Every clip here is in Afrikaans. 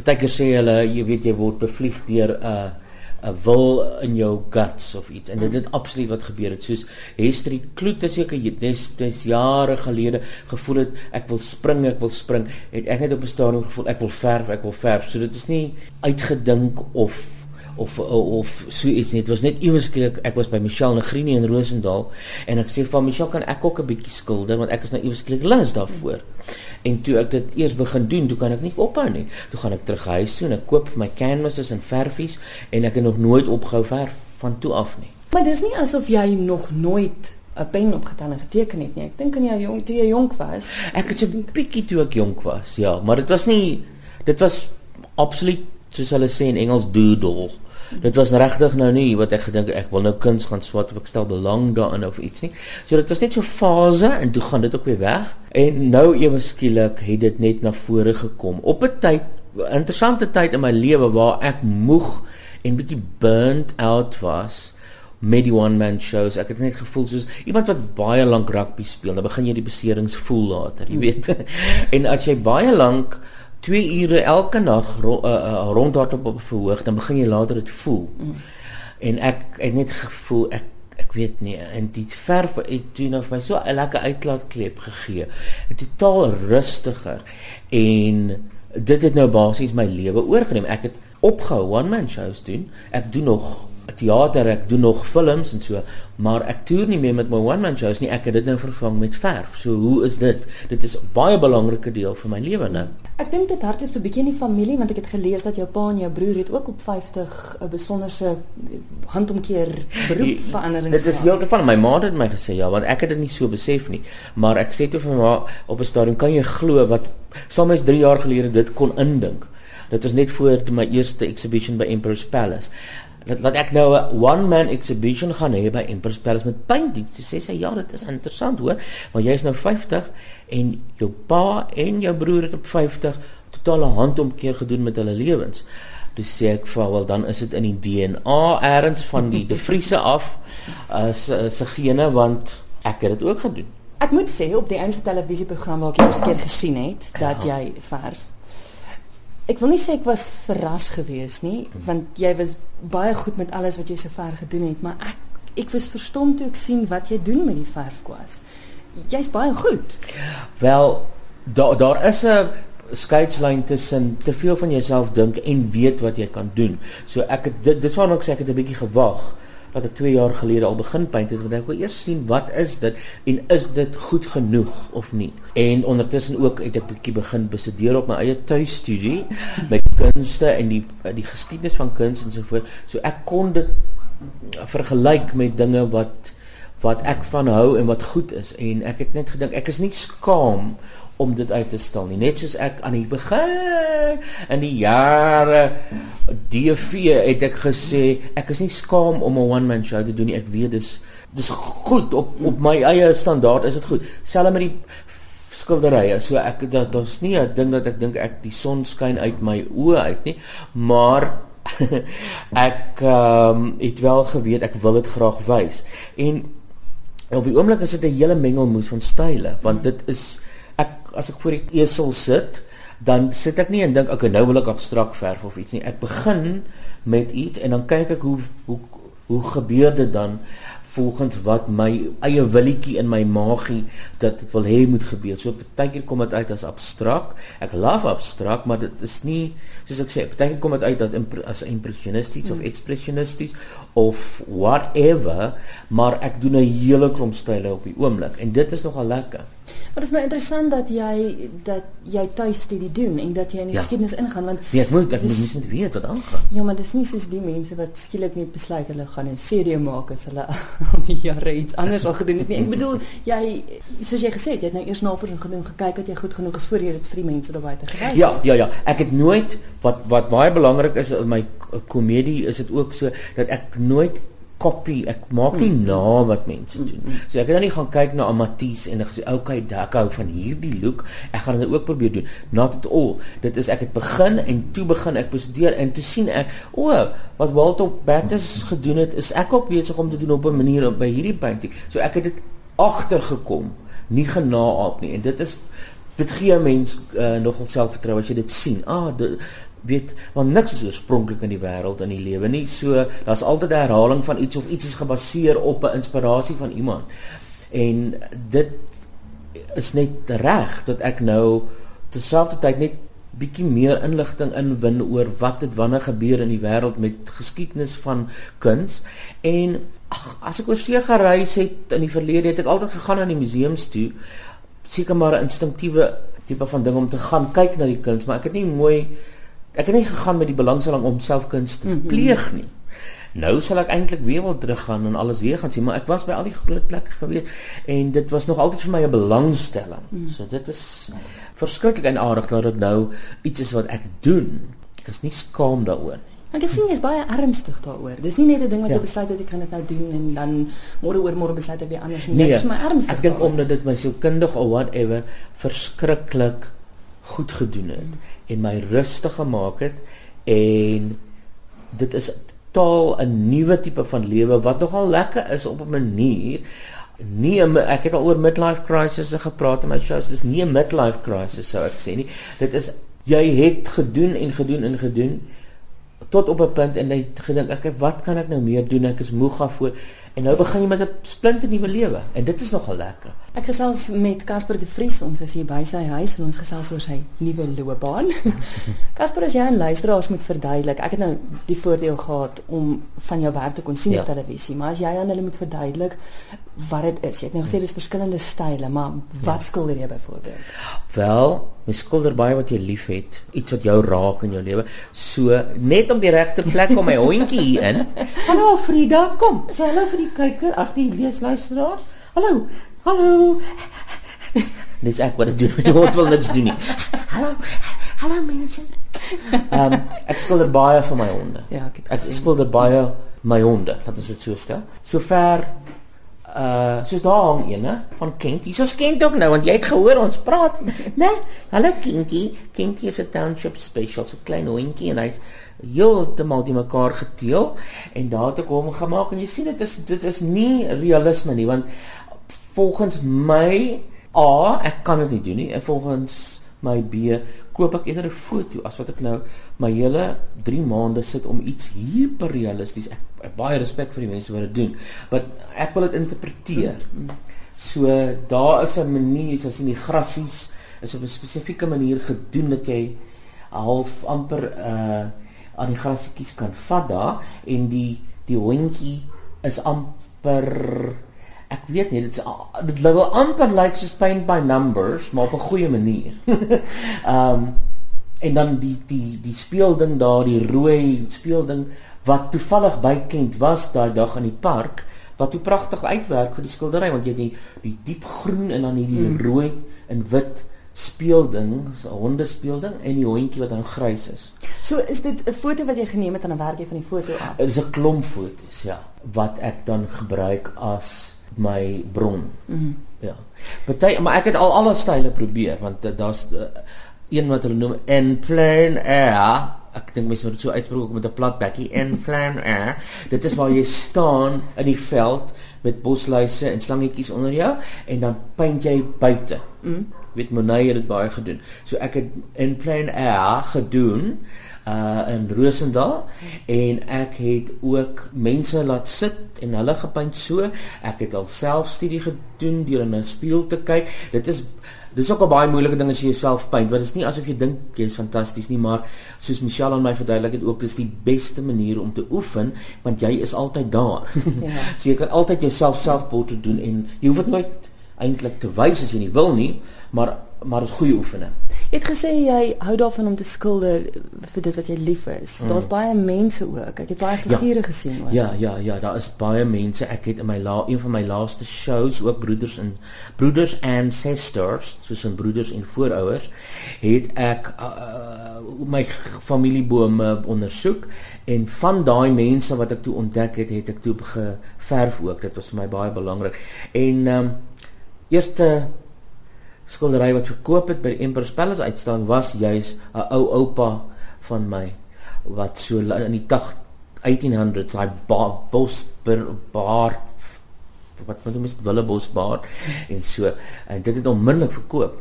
partykeer sê hulle jy weet jy word bevlieg deur 'n uh, 'n wil in jou guts of iets. En dit het absoluut wat gebeur het. Soos Hester Kloete seker dis dis jare gelede gevoel het ek wil spring ek wil spring. Het ek net op 'n stadium gevoel ek wil verf ek wil verf. So dit is nie uitgedink of of of so iets nie. Dit was net iewers skielik ek was by Michelle Negrini in Rosendal en ek sê van Michelle kan ek ook 'n bietjie skilder want ek is nou iewers skielik lus daarvoor. En toe ek dit eers begin doen, toe kan ek nie ophou nie. Toe gaan ek terug huis toe en ek koop my canvases en verfies en ek het nog nooit opgehou verf van toe af nie. Maar dis nie asof jy nog nooit 'n pen opgetel en geteken het nie. Ek dink aan jou jong toe jy jonk was. Ek het so 'n bietjie toe ek jonk was. Ja, maar dit was nie dit was absoluut soos hulle sê in Engels doodle. Dit was regtig nou nie wat ek gedink ek wil nou kuns gaan swat of ek stel belang daarin of iets nie. So dit was net so fase en toe gaan dit ook weer weg. En nou ewe skielik het dit net na vore gekom. Op 'n tyd, interessante tyd in my lewe waar ek moeg en bietjie burnt out was met die one man shows. Ek het net gevoel soos iemand wat baie lank rugby speel, dan begin jy die beserings voel later, jy weet. en as jy baie lank 2 ure elke nag ro uh, uh, rondhardloop op 'n verhoog, dan begin jy later dit voel. Mm. En ek het net gevoel ek ek weet nie en die verf het toe nou vir my so 'n lekker uitlaatklep gegee. Totaal rustiger en dit het nou basies my lewe oorgeneem. Ek het opgehou one man shows doen. Ek doen nog teater, ek doen nog films en so, maar ek toer nie meer met my one man shows nie. Ek het dit nou vervang met verf. So hoe is dit? Dit is 'n baie belangrike deel van my lewe nou. Ek dink dit hardloop so 'n bietjie in die familie want ek het gelees dat jou pa en jou broer het ook op 50 'n besonderse handomkeer beroep verandering. Dit is heeltemal my ma het my gesê ja, want ek het dit nie so besef nie. Maar ek sê toe vir my op 'n stadium kan jy glo wat soms 3 jaar gelede dit kon indink. Dit was net voor my eerste exhibition by Emperor's Palace dat wat ek nou 'n one man exhibition gaan hê by Empress Palace met paintings. Sy sê sy ja, dit is interessant hoor, want jy is nou 50 en jou pa en jou broer het op 50 totale handomkeer gedoen met hulle lewens. Dis sê ek vir wel dan is dit in die DNA eers van die De Vriese af as se gene want ek het dit ook gedoen. Ek moet sê op die enigste televisieprogram waar ek eers keer gesien het dat ja. jy verf Ek wil nie sê ek was verras gewees nie, want jy was baie goed met alles wat jy sover gedoen het, maar ek ek was verstom toe ek sien wat jy doen met die verfkwas. Jy's baie goed. Wel, daar daar is 'n skeidslyn tussen te veel van jouself dink en weet wat jy kan doen. So ek het dit dis waarom ek sê ek het 'n bietjie gewag dat ek 2 jaar gelede al begin paint het want ek wou eers sien wat is dit en is dit goed genoeg of nie. En ondertussen ook het ek bietjie begin bestudeer op my eie tuisstudie met kunste en die die geskiedenis van kuns en so voort. So ek kon dit vergelyk met dinge wat wat ek van hou en wat goed is en ek het net gedink ek is nie skaam om dit uit te stel nie. Net soos ek aan die begin in die jare DV het ek gesê ek is nie skaam om 'n one man show te doen nie. Ek weet dis dis goed op op my eie standaard is dit goed. Selfs met die skilderye. So ek dat daar's nie 'n ding dat ek dink ek die son skyn uit my oë uit nie, maar ek ehm um, het wel geweet ek wil dit graag wys. En op die oomblik is dit 'n hele mengelmoes van style want dit is ek as ek voor die esel sit, dan sit ek nie en dink ek nou wil ek abstrakt verf of iets nie. Ek begin met iets en dan kyk ek hoe hoe hoe gebeur dit dan volgens wat my eie willetjie in my maagie dat dit wil hê moet gebeur. So partykeer kom dit uit as abstrakt. Ek love abstrakt, maar dit is nie soos ek sê, partykeer kom dit uit dat as impressionisties hmm. of expressionisties of whatever, maar ek doen 'n hele klomp style op die oomblik en dit is nogal lekker. Maar dit is my interessant dat jy dat jy tuisstudie doen en dat jy in die ja. geskiedenis ingaan want nee, ek moet ek dis, moet nie weet wat aangaan. Ja, maar dis nie soos die mense wat skielik net besluit hulle gaan 'n CD maak as hulle al die jare iets anders al gedoen het nie. Ek bedoel jy soos jy gesê het, jy het nou eers navorsing gedoen, gekyk dat jy goed genoeg is voor jy dit vir die mense daar buite gewys het. Ja, ja, ja. Ek het nooit wat wat baie belangrik is in my komedie is dit ook so dat ek nooit kopie. Ek maak nie mm. na wat mense mm, doen. Mm. So ek het dan nie gaan kyk na Amaties en gesê okay, ek hou van hierdie look. Ek gaan dit ook probeer doen. Not at all. Dit is ek het begin en toe begin ek bestudeer en toe sien ek, o, oh, wat Walter Battis gedoen het, is ek ook besig om te doen op 'n manier by hierdie painting. So ek het dit agtergekom, nie genaaap nie. En dit is dit gee 'n mens uh, nogal selfvertroue as jy dit sien. Ah, dit weet want niks is oorspronklik in die wêreld in die lewe nie. So daar's altyd 'n herhaling van iets of iets is gebaseer op 'n inspirasie van iemand. En dit is net reg dat ek nou terselfdertyd net bietjie meer inligting inwin oor wat dit wanneer gebeur in die wêreld met geskiedenis van kuns en ag as ek oor see gereis het in die verlede het ek altyd gegaan aan die museums toe seker maar 'n instinktiewe tipe van ding om te gaan kyk na die kuns maar ek het nie mooi ek het nie gegaan met die belangstelling om self kuns te mhm. pleeg nie Nou sal ek eintlik weer wil teruggaan en alles weer gaan sien, maar ek was by al die groot plekke gewees en dit was nog altyd vir my 'n belangstelling. Mm. So dit is verskriklik en aardig dat dit nou iets is wat ek doen. Ek is nie skaam daaroor nie. Ek sien jy is baie ernstig daaroor. Dis nie net 'n ding wat ja. jy besluit het ek gaan dit nou doen en dan môre oor môre besluit ek weer anders nie. Nee, Dis maar ernstig. Ek dink omdat dit my sielkundig of whatever verskriklik goed gedoen het mm. En my rustig gemaak het en dit is totaal 'n nuwe tipe van lewe wat nogal lekker is op 'n manier. Nie ek het al oor midlife crisis gepraat in my shows. Dis nie 'n midlife crisis sou ek sê nie. Dit is jy het gedoen en gedoen en gedoen tot op 'n punt en jy gedink ek wat kan ek nou meer doen? Ek is moeg daarvoor. En nou begin jy met 'n splinte nuwe lewe en dit is nogal lekker. Ek gesels met Casper de Vries, ons is hier by sy huis en ons gesels oor sy nuwe loopbaan. Casper, as jy aan luisteraars moet verduidelik, ek het nou die voordeel gehad om van jou werk te kon sien ja. op televisie, maar as jy aan hulle moet verduidelik wat dit is. Jy het nou gesê dis verskillende style, maar wat ja. skilder jy byvoorbeeld? Wel, my skilder baie wat jy liefhet, iets wat jou raak in jou lewe. So net om die regte plek om my hondjie hier in. Hallo Frida, kom. Sê hallo vir die kyker, ag die leesluisteraars. Hallo. Hallo. Dis ek wat doen. Die hond wil niks doen nie. Hallo. Hallo mense. Ehm um, ek skilder baie vir my honde. Ja, ek het gesien. Ek skilder baie my honde. Dat is dit so stel. Sover uh soos daar hang een hè van Kentie. Soos Kent ook nou want jy het gehoor ons praat, né? Hallo Kentie. Kentie is 'n township special, so klein hondjie en hy's heeltemal die mekaar geteel en daar het ek hom gemaak en jy sien dit is dit is nie realisme nie want volgens my A, ek kan dit nie doen nie en volgens my B koop ek eerder 'n foto as wat ek nou my hele 3 maande sit om iets hiperrealisties ek baie respek vir die mense wat dit doen. Maar ek wil dit interpreteer. So daar is 'n manier, as jy die grassies is op 'n spesifieke manier gedoen dat jy half amper uh aan die grassietjies kan vat daar en die die hondjie is amper ek weet nie dit is dit wil amper lyk like soos paint by numbers maar op 'n goeie manier. Ehm um, en dan die die die speelding daar die rooi speelding wat toevallig bykend was daai dag in die park wat hoe pragtig uitwerk vir die skildery want jy het die die diep groen en dan hierdie mm. rooi en wit speelding, 'n hondespeelding en die hondjie wat dan grys is. So is dit 'n foto wat jy geneem het en dan werk jy van die foto af. Dit is 'n klomp foto's, ja, wat ek dan gebruik as my bron. Mm. Ja. Party, maar ek het al alle style probeer want daar's uh, een wat hulle noem en plain air ek dink mense moet dit so uitspreek met 'n plat bekkie in plan air. Dit is waar jy staan in die veld met bosluise en slangetjies onder jou en dan paint jy buite. Mm. Weet Monet het dit baie gedoen. So ek het in plan air gedoen uh in Rosendal en ek het ook mense laat sit en hulle gepaint so. Ek het alself studie gedoen deur in 'n spieël te kyk. Dit is dis ook 'n baie moeilike ding as jy jouself paint want dit is nie asof jy dink jy is fantasties nie maar soos Michelle aan my verduidelik het ook dis die beste manier om te oefen want jy is altyd daar. Ja. so jy kan altyd jouself selfportret doen en jy hoef dit nooit eintlik te wys as jy nie wil nie maar maar is goeie oefening. Jy het gesê jy hou daarvan om te skilder vir dit wat jy lief is. Mm. Daar's baie mense ook. Ek het baie figure ja. gesien hoor. Ja, ja, ja, daar is baie mense. Ek het in my la een van my laaste shows ook broeders en broeders and sisters, soos 'n broeders en voorouers, het ek uh, my familiebome ondersoek en van daai mense wat ek toe ontdek het, het ek toe geverf ook. Dit was vir my baie belangrik. En ehm um, eerste skildery wat verkoop het by die Emperor's Palace uitstalling was juis 'n ou oupa van my wat so in die 1800s hy bos baard wat moet jy mis wille bos baard en so en dit het onmiddellik verkoop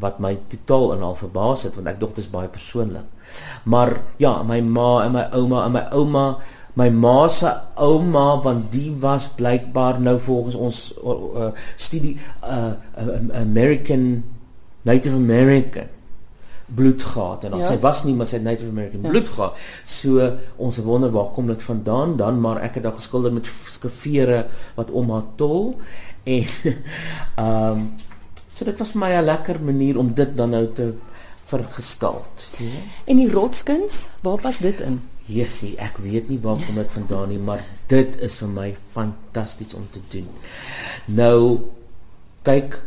wat my totaal en al verbaas het want ek dink dit is baie persoonlik. Maar ja, my ma en my ouma en my ouma my ma se ouma want die was blykbaar nou volgens ons uh, studie uh, uh, American Native American bloed gehad en ja. sy was nie maar sy het Native American ja. bloed gehad. So ons wonder waar kom dit vandaan dan maar ek het daar geskilder met skafere wat om haar tol en ehm um, so dit was my 'n lekker manier om dit dan nou te vergestalt. Ja. En die rotskuns, waar pas dit in? Jessie, ek weet nie waar kom dit vandaan nie, maar dit is vir my fantasties om te doen. Nou kyk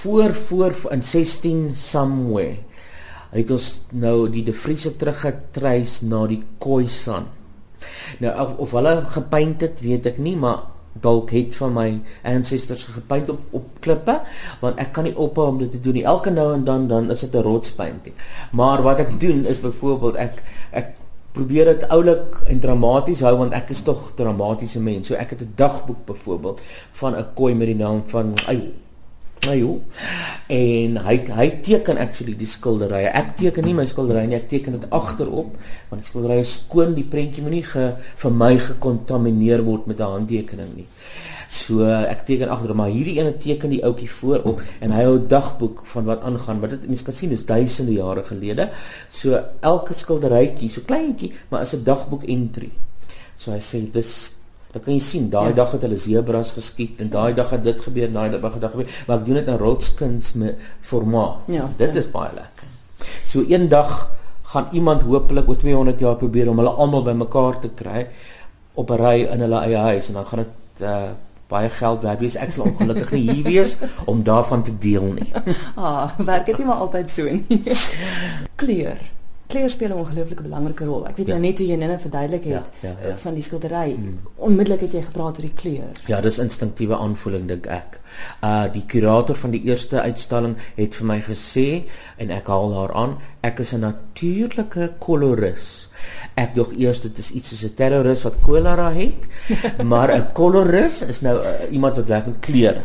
voor voor in 16 somewhere het ons nou die De Vriese teruggetreis na die Khoisan. Nou of hulle gepaint het, weet ek nie, maar dalk het van my ancestors gepaint op op klippe, want ek kan nie ophou om dit te doen nie. Elke nou en dan dan is dit 'n rotspainting. Maar wat ek doen is byvoorbeeld ek ek probeer dit oulik en dramaties hou want ek is tog dramatiese mens. So ek het 'n dagboek byvoorbeeld van 'n koi met die naam van ay Ayo. En hy hy teken actually die skilderye. Ek teken nie my skilderye nie, ek teken dit agterop want die skilderye skoon die prentjie moenie ge, vir my gekontamineer word met 'n handtekening nie. So ek teken agterop, maar hierdie ene teken die ouetjie voorop en hy hou 'n dagboek van wat aangaan. Wat dit mense kan sien is duisende jare gelede. So elke skilderytjie, so kleintjie, maar is 'n dagboek entry. So hy sê dis Dan kan jy sien daai ja. dag het hulle zebras geskiet en daai dag het dit gebeur, daai dag het dit gebeur, maar ek doen dit in rotskuns met formaat. Ja, dit ja. is baie lekker. So eendag gaan iemand hopelik oor 200 jaar probeer om hulle almal bymekaar te kry op 'n ry in hulle eie huis en dan gaan dit uh baie geld werd wees. Ek sal ongelukkig nie hier wees om daarvan te deel nie. ah, werk dit nie maar altyd so nie. Kleur kleur speel 'n ongelooflike belangrike rol. Ek weet ja. nou net hoe jy net verduidelik het ja, ja, ja. van die skildery. Hmm. Onmiddellik het jy gepraat oor die kleur. Ja, dis instinktiewe aanvoeling dink ek. Uh die kurator van die eerste uitstalling het vir my gesê en ek haal haar aan, ek is 'n natuurlike koloris. Ek dink eers dit is iets soos 'n terroris wat kolera het, maar 'n koloris is nou uh, iemand wat werk met kleure.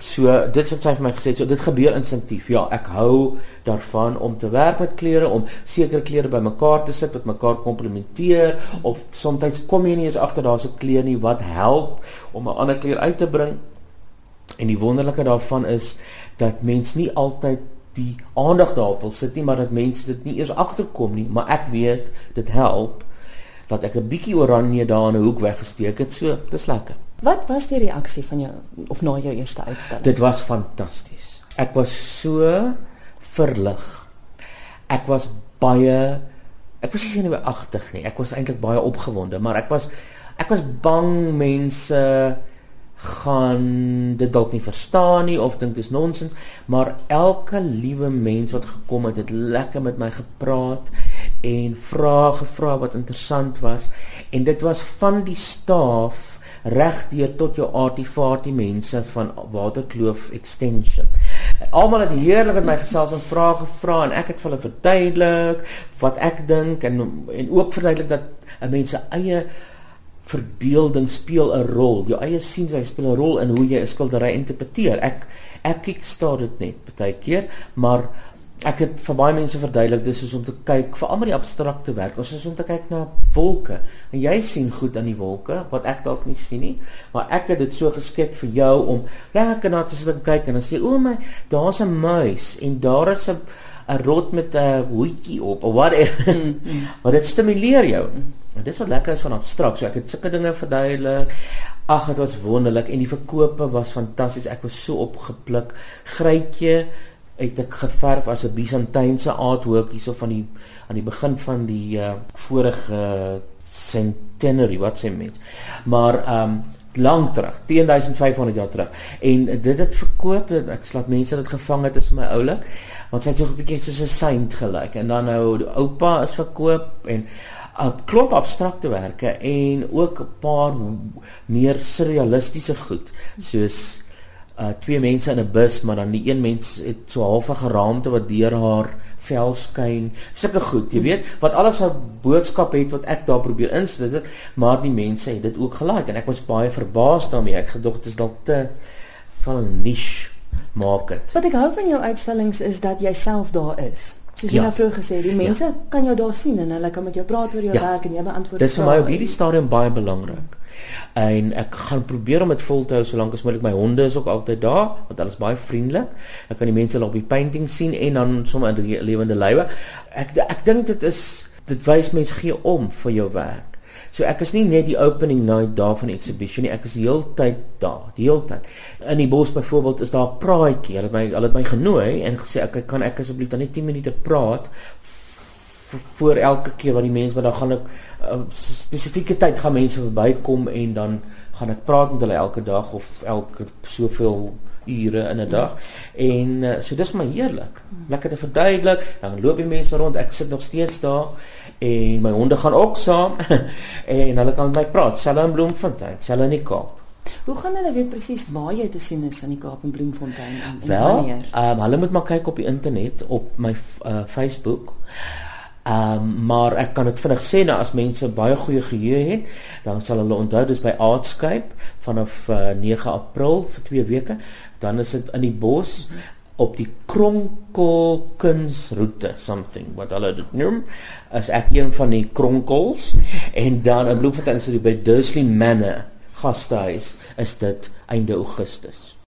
So dit wat sy vir my gesê het, so dit gebeur instinktief. Ja, ek hou daarvan om te werk met kleure om sekere kleure bymekaar te sit wat mekaar komplementeer of soms kom jy nie eens agter daar's 'n kleur nie wat help om 'n ander kleur uit te bring. En die wonderlike daarvan is dat mens nie altyd die aandag daarop wil sit nie, maar dat mense dit nie eers agterkom nie, maar ek weet dit help dat ek 'n bietjie oranje daar in 'n hoek weggesteek het. So, dis lekker. Wat was die reaksie van jou of na jou eerste uitstalling? Dit was fantasties. Ek was so verlig. Ek was baie ek was nie senuweeagtig nie. Ek was eintlik baie opgewonde, maar ek was ek was bang mense gaan dit dalk nie verstaan nie of dink dit is nonsens, maar elke liewe mens wat gekom het, het lekker met my gepraat en vrae gevra wat interessant was en dit was van die staf regdeur tot jou artifarty mense van Waterkloof Extension. Almal het heerlik met my gesels en vrae gevra en ek het vir hulle verduidelik wat ek dink en en ook verduidelik dat 'n mens se eie verbeelding speel 'n rol. Jou eie sienwyse speel 'n rol in hoe jy 'n skildery interpreteer. Ek ek kyk staar dit net baie keer, maar ek het vir baie mense verduidelik dis is om te kyk vir almal die abstrakte werk ons is om te kyk na wolke en jy sien goed aan die wolke wat ek dalk nie sien nie maar ek het dit so geskep vir jou om lekker na te sit en kyk en dan sê o my daar's 'n muis en daar is 'n 'n rot met 'n hoetjie op of wat mm, mm. wat dit stimuleer jou en dis wat lekker is van abstrakt so ek het sulke dinge verduidelik. Ag dit was wonderlik. En die verkope was fantasties. Ek was so opgepluk. Grytjie het ek geverf as 'n Byzantynse artwork hierso van die aan die begin van die uh, vorige centenary wat sê mens. Maar ehm um, lank terug, 10500 jaar terug. En dit het verkoop, ek slaat mense dit gevang het is my oulik, want sy het so 'n bietjie soos 'n saint gelyk. En dan nou oupa is verkoop en 'n klop abstraktewerke en ook 'n paar meer surrealistiese goed soos uh twee mense in 'n bus, maar dan die een mens het so half 'n geraamte wat deur haar vel skyn. Sulke goed, jy weet, wat alles 'n boodskap het wat ek daar probeer insit dit, maar die mense het dit ook gelaik en ek was baie verbaas daarmee. Ek gedog dit is dalk te van 'n niche. maak dit. Wat ek hou van jou uitstallings is dat jy self daar is. Soos jy Ja. nou vroeër gesê het, die mense ja. kan jou daar sien en hulle kan met jou praat oor jou Ja. werk en jy beantwoord Dis vir my op vrae. hierdie stadium baie belangrik. En ek gaan probeer om dit vol te hou solank as moontlik. My honde is ook altyd daar want hulle is baie vriendelik. Ek kan die mense hulle op die painting sien en dan sommer in lewende lywe. Ek ek dink dit is dit wys mense gee om vir jou werk. So ek is nie net die opening night daar van die exhibition nie, ek is die hele tyd daar, die hele tyd. In die bos byvoorbeeld is daar 'n praatjie. Hulle het my hulle het my genooi en gesê ek kan ek asseblief dan net 10 minute praat voor elke keer wat die mense maar dan gaan ek uh, spesifieke tyd gaan mense verbykom en dan gaan ek praat met hulle elke dag of elke soveel ure in 'n dag. En uh, so dis my heerlik. Lekker te verduidelik. Dan loop die mense rond. Ek sit nog steeds daar en my honde gaan ook saam en hulle kan met my praat. Selfe in Bloemfontein, selfe in die Kaap. Hoe gaan hulle weet presies waar jy te sien is in die Kaap en Bloemfontein en, en Wel, wanneer? ehm um, hulle moet maar kyk op die internet op my uh, Facebook. Ehm um, maar ek kan dit vinnig sê nou as mense baie goeie geheue het, dan sal hulle onthou dis by Artscape vanaf uh, 9 April vir 2 weke. Dan is dit in die bos op die kronkelkunsroete something wat hulle dit noem as ek een van die kronkels en dan in Bloemfontein is dit by Dursley Manor gastehuis is dit einde Augustus.